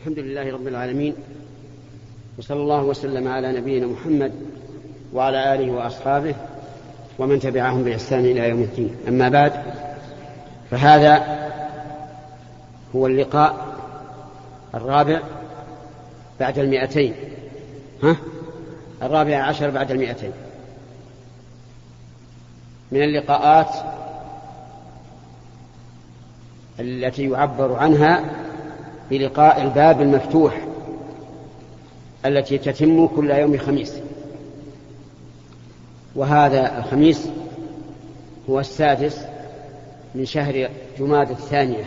الحمد لله رب العالمين وصلى الله وسلم على نبينا محمد وعلى آله وأصحابه ومن تبعهم بإحسان إلى يوم الدين. أما بعد فهذا هو اللقاء الرابع بعد المئتين. ها؟ الرابع عشر بعد المئتين. من اللقاءات التي يعبر عنها بلقاء الباب المفتوح التي تتم كل يوم خميس وهذا الخميس هو السادس من شهر جماد الثانية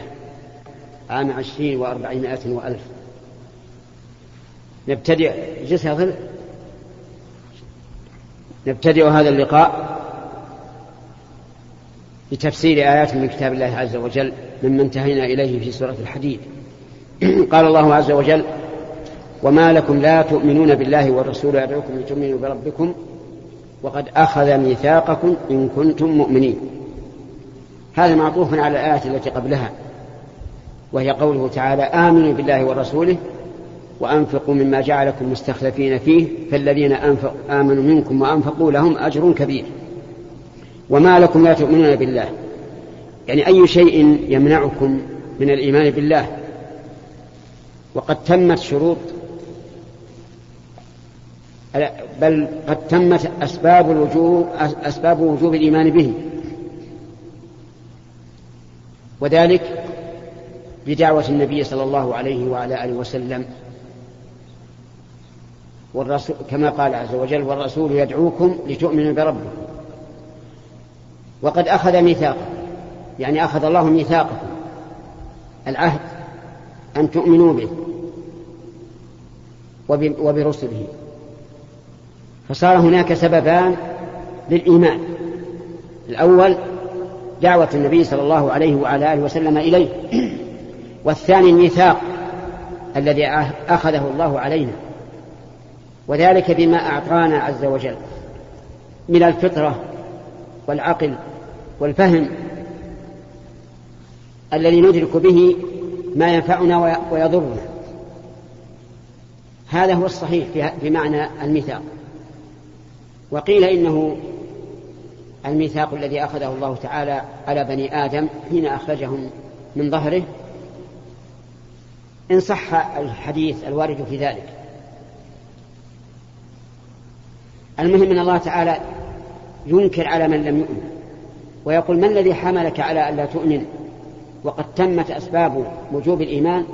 عام عشرين وأربعمائة وألف. نبتدئ جسد نبتدئ هذا اللقاء بتفسير آيات من كتاب الله عز وجل مما انتهينا إليه في سورة الحديد. قال الله عز وجل وما لكم لا تؤمنون بالله والرسول يدعوكم لتؤمنوا بربكم وقد أخذ ميثاقكم إن كنتم مؤمنين. هذا معطوف على الآية التي قبلها وهي قوله تعالى آمنوا بالله ورسوله وأنفقوا مما جعلكم مستخلفين فيه فالذين أنفق آمنوا منكم وأنفقوا لهم أجر كبير. وما لكم لا تؤمنون بالله يعني أي شيء يمنعكم من الإيمان بالله وقد تمت شروط. بل قد تمت أسباب الوجوب أسباب وجوب الإيمان به. وذلك بدعوة النبي صلى الله عليه وعلى آله وسلم. والرسول كما قال عز وجل والرسول يدعوكم لتؤمنوا بربكم وقد أخذ ميثاقا يعني أخذ الله ميثاقكم العهد. أن تؤمنوا به وبرسله. فصار هناك سببان للإيمان. الأول دعوة النبي صلى الله عليه وعلى آله وسلم إليه. والثاني الميثاق الذي أخذه الله علينا. وذلك بما أعطانا عز وجل من الفطرة والعقل والفهم الذي ندرك به ما ينفعنا ويضرنا. هذا هو الصحيح في معنى الميثاق. وقيل إنه الميثاق الذي أخذه الله تعالى على بني آدم حين أخرجهم من ظهره. إن صح الحديث الوارد في ذلك. المهم أن الله تعالى ينكر على من لم يؤمن. ويقول ما الذي حملك على ألا تؤمن؟ وقد تمت أسباب وجوب الإيمان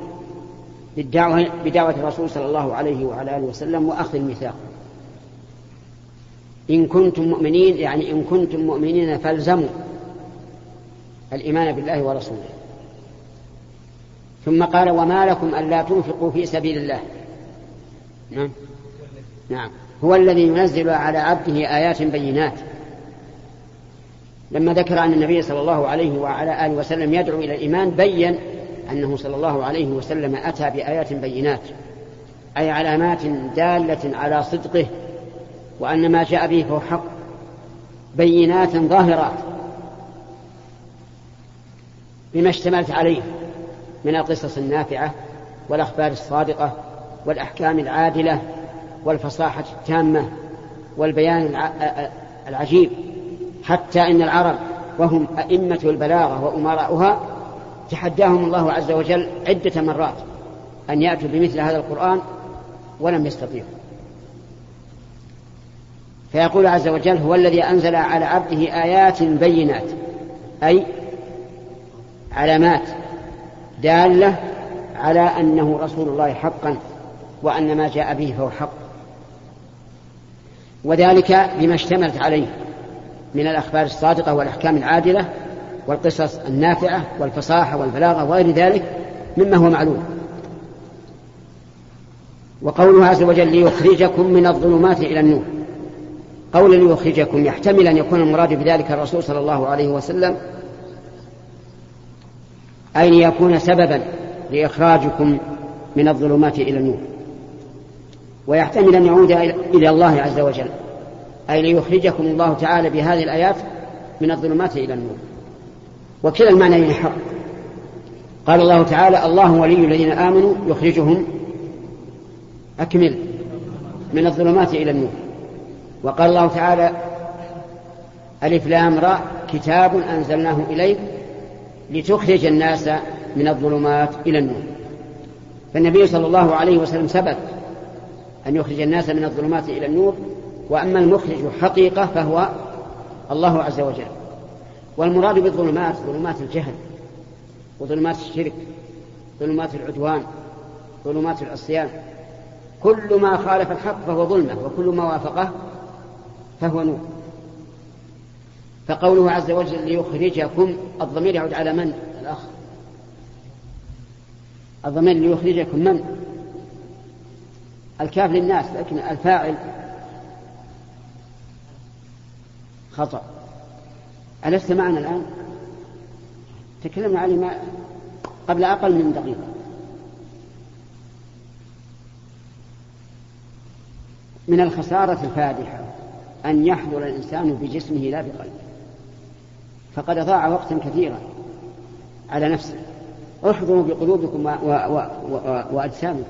بالدعوة, بدعوة الرسول صلى الله عليه وعلى آله وسلم وأخذ الميثاق. إن كنتم مؤمنين يعني إن كنتم مؤمنين فالزموا الإيمان بالله ورسوله. ثم قال وما لكم ألا تنفقوا في سبيل الله. نعم. نعم. هو الذي ينزل على عبده آيات بينات. لما ذكر أن النبي صلى الله عليه وعلى آله وسلم يدعو إلى الإيمان بين أنه صلى الله عليه وسلم أتى بآيات بينات أي علامات دالة على صدقه وأن ما جاء به فهو حق بينات ظاهرات بما اشتملت عليه من القصص النافعة والأخبار الصادقة والأحكام العادلة والفصاحة التامة والبيان العجيب. حتى إن العرب وهم أئمة البلاغة وأمراؤها تحداهم الله عز وجل عدة مرات أن يأتوا بمثل هذا القرآن ولم يستطيعوا. فيقول عز وجل هو الذي أنزل على عبده آيات بينات أي علامات دالة على أنه رسول الله حقا وأن ما جاء به فهو حق. وذلك بما اشتملت عليه من الأخبار الصادقة والأحكام العادلة والقصص النافعة والفصاحة والبلاغة وغير ذلك مما هو معلوم. وقوله عز وجل ليخرجكم من الظلمات إلى النور. قول ليخرجكم يحتمل أن يكون المراد بذلك الرسول صلى الله عليه وسلم أي ليكون سببا لإخراجكم من الظلمات إلى النور. ويحتمل أن يعود إلى الله عز وجل. أي ليخرجكم الله تعالى بهذه الآيات من الظلمات إلى النور. وكلا المعنيين حق قال الله تعالى الله ولي الذين آمنوا يخرجهم. أكمل. من الظلمات إلى النور. وقال الله تعالى ألف لام راء كتاب أنزلناه إليك لتخرج الناس من الظلمات إلى النور. فالنبي صلى الله عليه وسلم ثبت أن يخرج الناس من الظلمات إلى النور وأما المخرج حقيقة فهو الله عز وجل. والمراد بالظلمات ظلمات الجهل وظلمات الشرك ظلمات العدوان ظلمات العصيان. كل ما خالف الحق فهو ظلمة وكل ما وافقه فهو نور. فقوله عز وجل ليخرجكم الضمير يعود على من؟ الأخ. الضمير ليخرجكم من؟ الكاف للناس لكن الفاعل خطأ. ألست معنا الآن؟ تكلمنا عليه ما قبل أقل من دقيقة. من الخسارة الفادحة أن يحضر الإنسان بجسمه لا بقلبه فقد ضاع وقتا كثيرا على نفسه. احضروا بقلوبكم. و... و... وأجسامكم.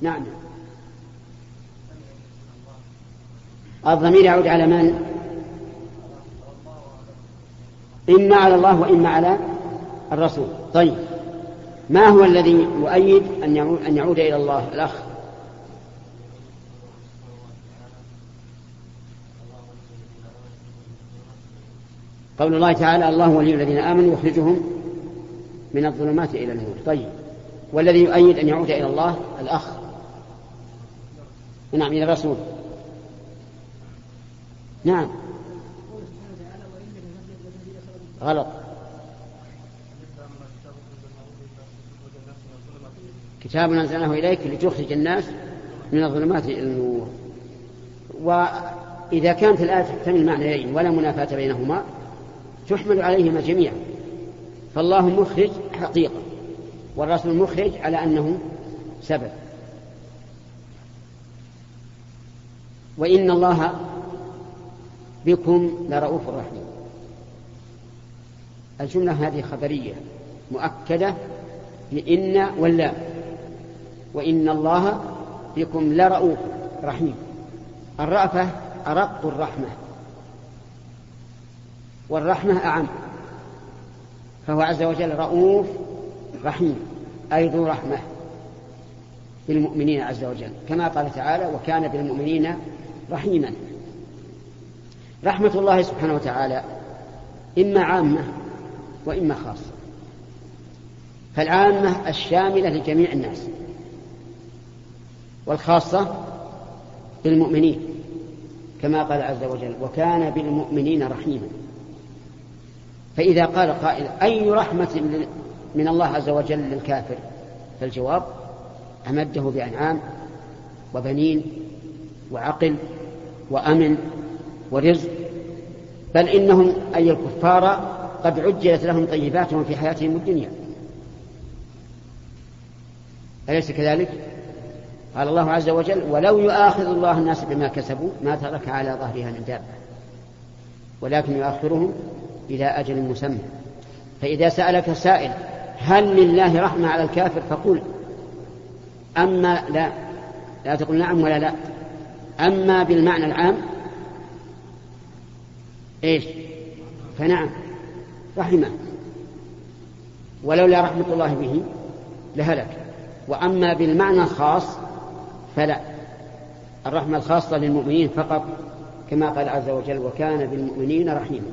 نعم. الضمير يعود على من؟ إما على الله وإما على الرسول. طيب. ما هو الذي يؤيد أن يعود, أن يعود إلى الله؟ الأخ. قول الله تعالى الله ولي الذين آمنوا يخرجهم من الظلمات إلى النور. طيب. والذي يؤيد أن يعود إلى الله؟ الأخ. نعم إلى الرسول. نعم. غلط. كتاب أنزلناه إليك لتخرج الناس من الظلمات إلى النور. وإذا كانت الآية تحتمل معنيين ولا منافاة بينهما تحمل عليهما جميعا. فالله مخرج حقيقة والرسول مخرج على أنه سبب. وإن الله بكم لرؤوف رحيم. الجملة هذه خبرية مؤكدة بإن ولا وإن الله بكم لرؤوف رحيم. الرأفة أرق الرحمة والرحمة أعم فهو عز وجل رؤوف رحيم أي ذو رحمة بالمؤمنين عز وجل كما قال تعالى وكان بالمؤمنين رحيما رحمة الله سبحانه وتعالى إما عامة وإما خاصة. فالعامة الشاملة لجميع الناس. والخاصة بالمؤمنين كما قال عز وجل وكان بالمؤمنين رحيما فإذا قال قائل أي رحمة من الله عز وجل للكافر؟ فالجواب أمده بأنعام وبنين وعقل وأمن ورزق بل إنهم أي الكفار قد عجلت لهم طيباتهم في حياتهم الدنيا. أليس كذلك؟ قال الله عز وجل ولو يؤاخذ الله الناس بما كسبوا ما ترك على ظهرها من دابة. ولكن يؤخرهم إلى أجل مسمى. فإذا سألك سائل هل لله رحمة على الكافر؟ فقل أما لا. لا تقل نعم ولا لا. أما بالمعنى العام؟ إيش؟ فنعم. رحمه. ولولا رحمة الله به لهلك. وأما بالمعنى الخاص فلا. الرحمة الخاصة للمؤمنين فقط كما قال عز وجل وكان بالمؤمنين رحيما.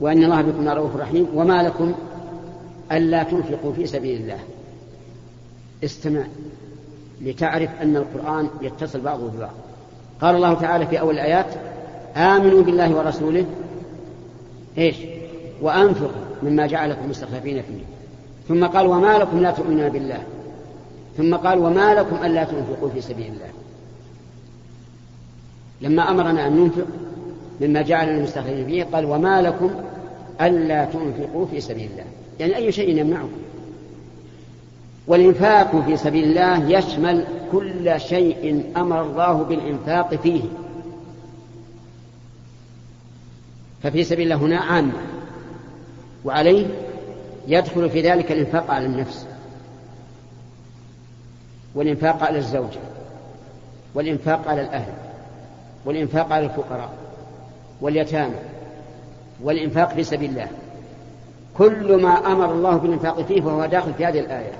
وأن الله بكم رؤوف رحيم. وما لكم ألا تنفقوا في سبيل الله. استمع لتعرف أن القرآن يتصل بعضه ببعض. قال الله تعالى في أول الآيات آمنوا بالله ورسوله إيش؟ وأنفقوا مما جعلكم مستخلفين فيه. ثم قال وما لكم لا تؤمنون بالله. ثم قال وما لكم ألا تنفقوا في سبيل الله. لما أمرنا أن ننفق مما جعلنا مستخلفين فيه قال وما لكم ألا تنفقوا في سبيل الله. يعني أي شيء يمنعكم. والإنفاق في سبيل الله يشمل كل شيء أمر الله بالإنفاق فيه. ففي سبيل الله هنا عامة وعليه يدخل في ذلك الإنفاق على النفس. والإنفاق على الزوجة والإنفاق على الأهل. والإنفاق على الفقراء. واليتامى. والإنفاق في سبيل الله. كل ما أمر الله بالإنفاق فيه فهو داخل في هذه الآية.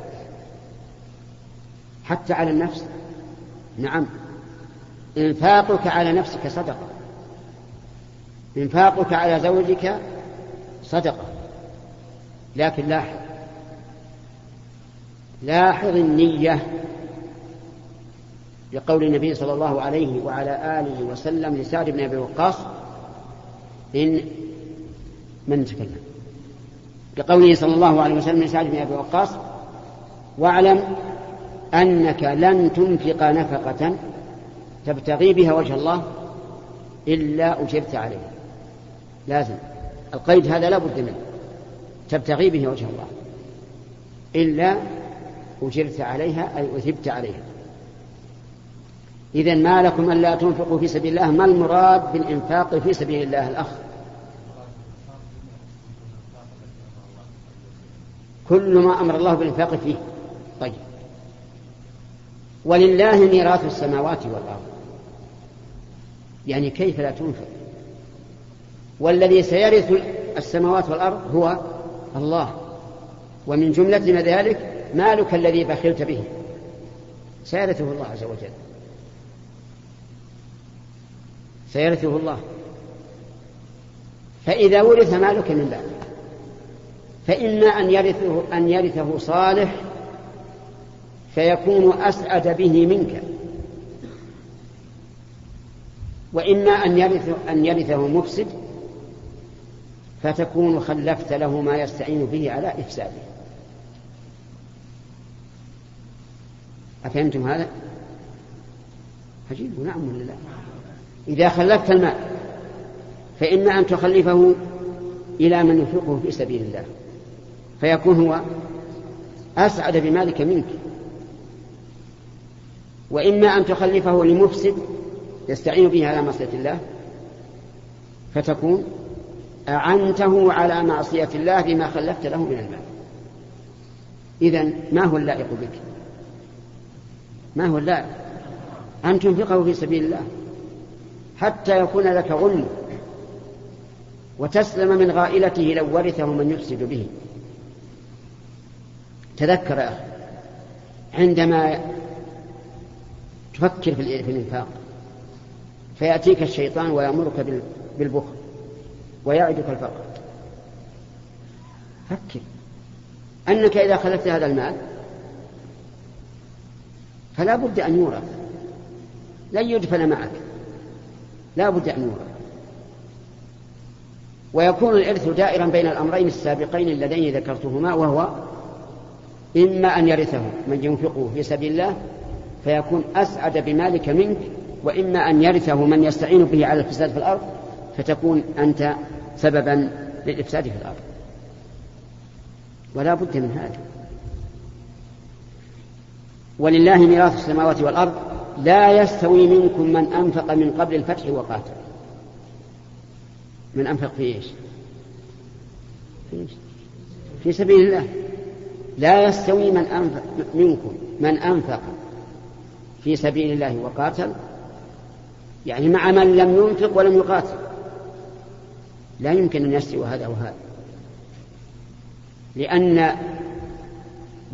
حتى على النفس. نعم. إنفاقك على نفسك صدقة. إنفاقك على زوجك صدقة. لكن لاحظ لاحظ النية لقول النبي صلى الله عليه وعلى آله وسلم لسعد بن أبي وقاص إن من تكلم. لقوله صلى الله عليه وسلم لسعد بن أبي وقاص واعلم أنك لن تنفق نفقة تبتغي بها وجه الله إلا أجبت عليها. لازم. القيد هذا لا بد منه. تبتغي به وجه الله. إلا أجرت عليها أي أثبت عليها. إذا ما لكم ألا تنفقوا في سبيل الله؟ ما المراد بالإنفاق في سبيل الله الأخ؟ كل ما أمر الله بالإنفاق فيه. طيب. ولله ميراث السماوات والأرض. يعني كيف لا تنفق؟ والذي سيرث السماوات والأرض هو الله. ومن جملة ذلك مالك الذي بخلت به. سيرثه الله عز وجل. سيرثه الله. فإذا ورث مالك من بعد فإما أن يرثه أن يرثه صالح فيكون أسعد به منك. وإما أن يرث أن يرثه مفسد فتكون خلفت له ما يستعين به على إفساده أفهمتم هذا؟ عجيب نعم ولا لا؟ إذا خلفت الماء فإما أن تخلفه إلى من ينفقه في سبيل الله فيكون هو أسعد بمالك منك وإما أن تخلفه لمفسد يستعين به على معصية الله فتكون أعنته على معصية الله بما خلفت له من المال. إذا ما هو اللائق بك؟ ما هو اللائق؟ أن تنفقه في سبيل الله. حتى يكون لك غنم وتسلم من غائلته لو ورثه من يفسد به. تذكر يا أخي عندما تفكر في الإنفاق فيأتيك الشيطان ويأمرك بالبخل. ويعدك الفقر. فكر. أنك إذا خلفت هذا المال فلا بد أن يورث. لن يدفن معك. لا بد أن يورث. ويكون الإرث دائرا بين الأمرين السابقين اللذين ذكرتهما وهو إما أن يرثه من ينفقه في سبيل الله فيكون أسعد بمالك منك وإما أن يرثه من يستعين به على الفساد في الأرض فتكون أنت سببا للإفساد في الأرض. ولا بد من هذا. ولله ميراث السماوات والأرض لا يستوي منكم من أنفق من قبل الفتح وقاتل. من أنفق في إيش؟ في سبيل الله. لا يستوي من أنفق منكم من أنفق في سبيل الله وقاتل يعني مع من لم ينفق ولم يقاتل. لا يمكن أن يستوي هذا وهذا لأن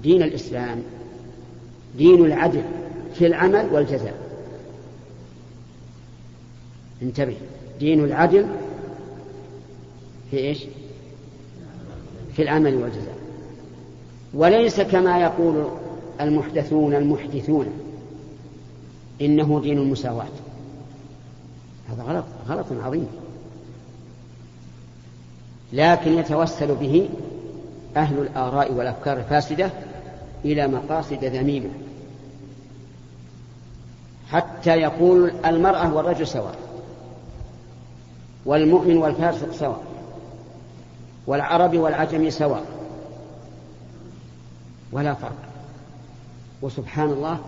دين الإسلام دين العدل في العمل والجزاء. انتبه. دين العدل في إيش؟ في العمل والجزاء. وليس كما يقول المحدثون المحدثون إنه دين المساواة. هذا غلط غلط عظيم. لكن يتوسل به أهل الآراء والأفكار الفاسدة إلى مقاصد ذميمة. حتى يقول المرأة والرجل سواء والمؤمن والفاسق سواء والعرب والعجم سواء. ولا فرق. وسبحان الله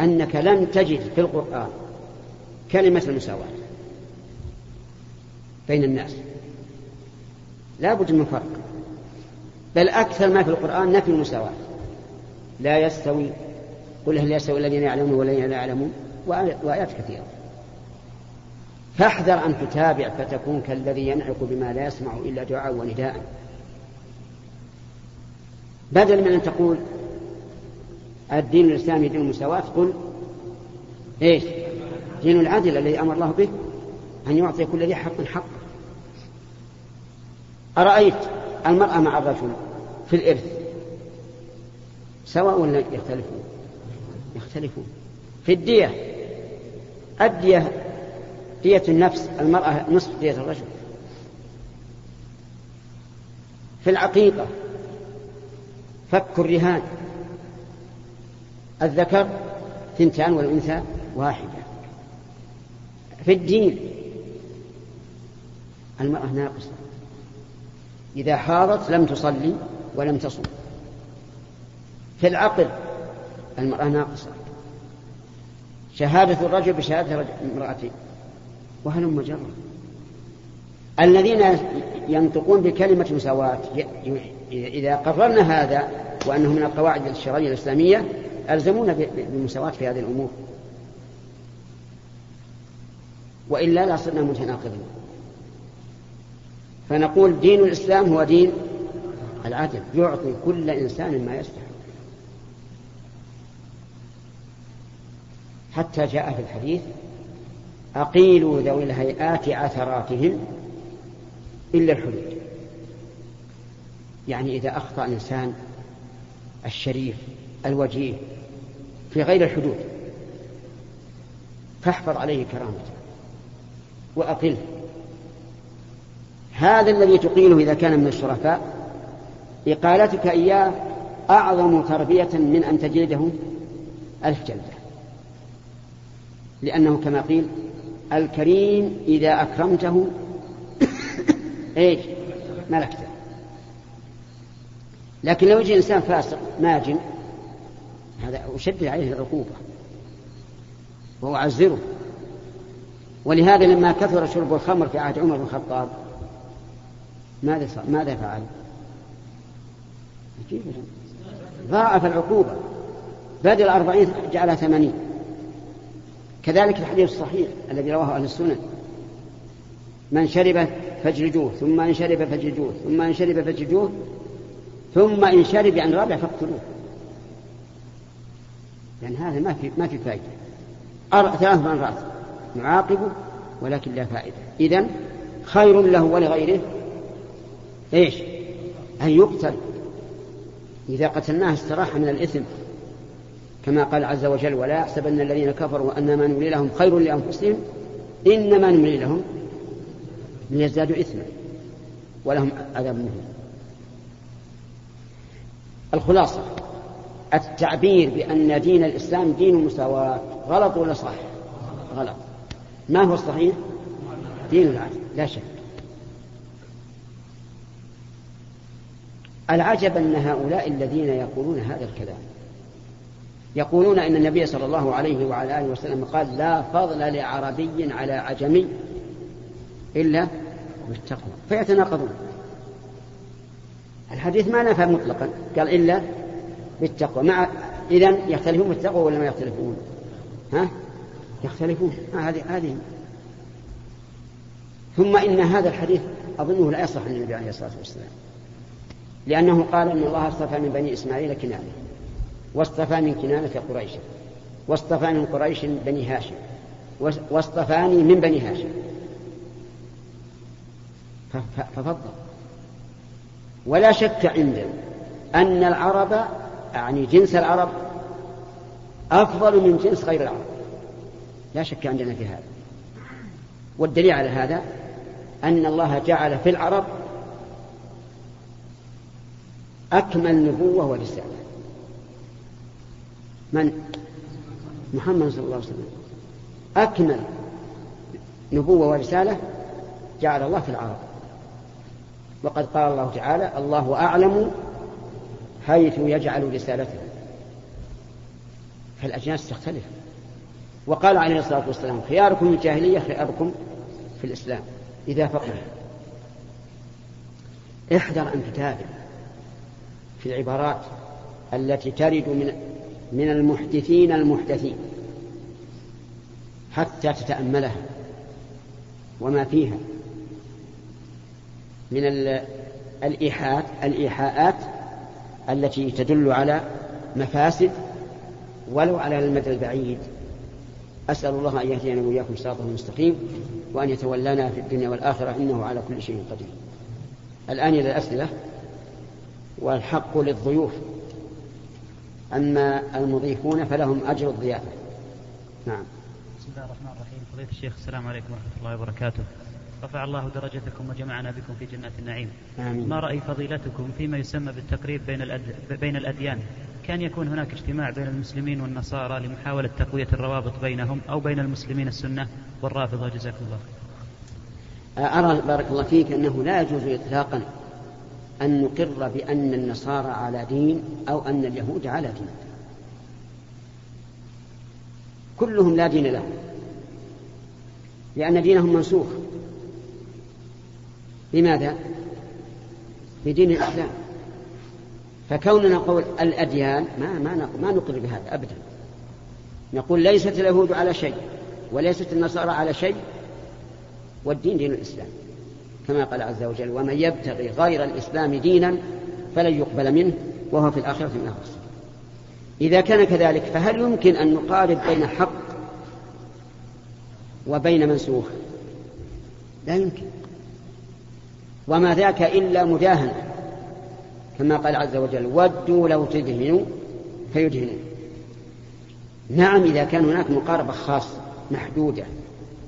أنك لم تجد في القرآن كلمة المساواة بين الناس. لا بد من فرق. بل أكثر ما في القرآن نفي المساواة. لا يستوي قل هل يستوي الذين يعلمون والذين لا يعلمون وآيات كثيرة. فاحذر أن تتابع فتكون كالذي ينعق بما لا يسمع إلا دعاء ونداء. بدل من أن تقول الدين الإسلامي دين المساواة قل إيش؟ دين العدل الذي أمر الله به أن يعطي كل ذي حق حق أرأيت المرأة مع الرجل في الإرث سواء ولا يختلفون؟ يختلفون. في الدية. الدية دية النفس المرأة نصف دية الرجل. في العقيقة. فك الرهان. الذكر ثنتان والأنثى واحدة. في الدين. المرأة ناقصة. إذا حاضت لم تصلي ولم تصم في العقل المرأة ناقصة. شهادة الرجل بشهادة امرأته وهلم جرا الذين ينطقون بكلمة مساواة إذا قررنا هذا وأنه من القواعد الشرعية الإسلامية ألزمونا بالمساواة في هذه الأمور. وإلا لا صرنا متناقضين. فنقول دين الإسلام هو دين العدل يعطي كل إنسان ما يستحق. حتى جاء في الحديث أقيلوا ذوي الهيئات عثراتهم إلا الحدود. يعني إذا أخطأ الإنسان الشريف الوجيه في غير الحدود فاحفظ عليه كرامته وأقله. هذا الذي تقيله إذا كان من الشرفاء. إقالتك إياه أعظم تربية من أن تجلده ألف جلدة. لأنه كما قيل الكريم إذا أكرمته إيش؟ ملكته. لكن لو يجي إنسان فاسق ماجن هذا أشدد عليه العقوبة. وأعزره. ولهذا لما كثر شرب الخمر في عهد عمر بن الخطاب ماذا ماذا فعل؟ ضاعف العقوبة. بدل أربعين جعلها ثمانين. كذلك الحديث الصحيح الذي رواه أهل السنن من شرب فاجلدوه ثم إن شرب فاجلدوه ثم إن شرب فاجلدوه ثم إن شرب عن رابع فاقتلوه. لأن يعني هذا ما في ما في فائدة. ثلاث مرات نعاقبه ولكن لا فائدة. إذن خير له ولغيره. إيش؟ أن يقتل. إذا قتلناه استراح من الإثم. كما قال عز وجل ولا يحسبن الذين كفروا أن ما نملي لهم خير لأنفسهم إنما نملي لهم ليزدادوا إثما ولهم عذاب مهين. الخلاصة التعبير بأن دين الإسلام دين مساواة غلط ولا صح غلط. ما هو الصحيح؟ دين العدل لا شك. العجب أن هؤلاء الذين يقولون هذا الكلام. يقولون إن النبي صلى الله عليه وعلى آله وسلم قال لا فضل لعربي على عجمي إلا بالتقوى فيتناقضون. الحديث ما نفى مطلقا. قال إلا بالتقوى مع إذا يختلفون بالتقوى ولا ما يختلفون؟ ها؟ يختلفون. هذه هذه. ثم إن هذا الحديث أظنه لا يصح عن النبي عليه الصلاة والسلام. لأنه قال أن الله اصطفى من بني إسماعيل كنانة واصطفى من كنانة قريش واصطفى من قريش بني هاشم واصطفاني من بني هاشم. ففضل. ولا شك عندنا أن العرب يعني جنس العرب أفضل من جنس غير العرب. لا شك عندنا في هذا. والدليل على هذا أن الله جعل في العرب أكمل نبوة ورسالة. من؟ محمد صلى الله عليه وسلم. أكمل نبوة ورسالة جعل الله في العرب. وقد قال الله تعالى الله أعلم حيث يجعل رسالته. فالأجناس تختلف. وقال عليه الصلاة والسلام خياركم الجاهلية خياركم في الإسلام. إذا فقه احذر أن تتابع. في العبارات التي ترد من من المحدثين المحدثين حتى تتأملها وما فيها من الإيحاءات الإيحاءات التي تدل على مفاسد ولو على المدى البعيد. أسأل الله أن يهدينا وإياكم صراطا المستقيم وأن يتولانا في الدنيا والآخرة إنه على كل شيء قدير. الآن إلى الأسئلة. والحق للضيوف. أما المضيفون فلهم أجر الضيافة. نعم. بسم الله الرحمن الرحيم. فضيلة الشيخ السلام عليكم ورحمة الله وبركاته. رفع الله درجتكم وجمعنا بكم في جنات النعيم. آمين. ما رأي فضيلتكم فيما يسمى بالتقريب بين, الأد... بين الأديان؟ كان يكون هناك اجتماع بين المسلمين والنصارى لمحاولة تقوية الروابط بينهم أو بين المسلمين السنة؟ والرافضة جزاكم الله أرى بارك الله فيك أنه لا يجوز إطلاقا أن نقر بأن النصارى على دين أو أن اليهود على دين. كلهم لا دين لهم لأن دينهم منسوخ. لماذا؟ بدين الإسلام. فكوننا نقول الأديان ما ما ما نقر بهذا أبدا. نقول ليست اليهود على شيء وليست النصارى على شيء والدين دين الإسلام. كما قال عز وجل ومن يبتغي غير الإسلام دينا فلن يقبل منه وهو في الآخرة من الخاسرين إذا كان كذلك فهل يمكن أن نقارب بين حق وبين منسوخ؟ لا يمكن. وما ذاك إلا مداهنة كما قال عز وجل ودوا لو تدهنوا فيدهنون. نعم إذا كان هناك مقاربة خاصة محدودة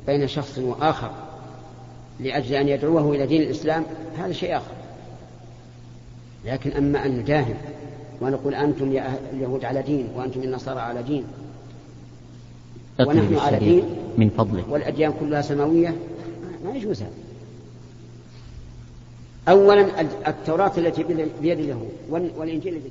بين شخص وآخر لأجل أن يدعوه إلى دين الإسلام هذا شيء آخر. لكن أما أن نداهن ونقول أنتم يا اليهود على دين وأنتم النصارى على دين ونحن على دين من فضلك. والأديان كلها سماوية ما يجوز هذا أولا التوراة التي بيد اليهود والإنجيل الذي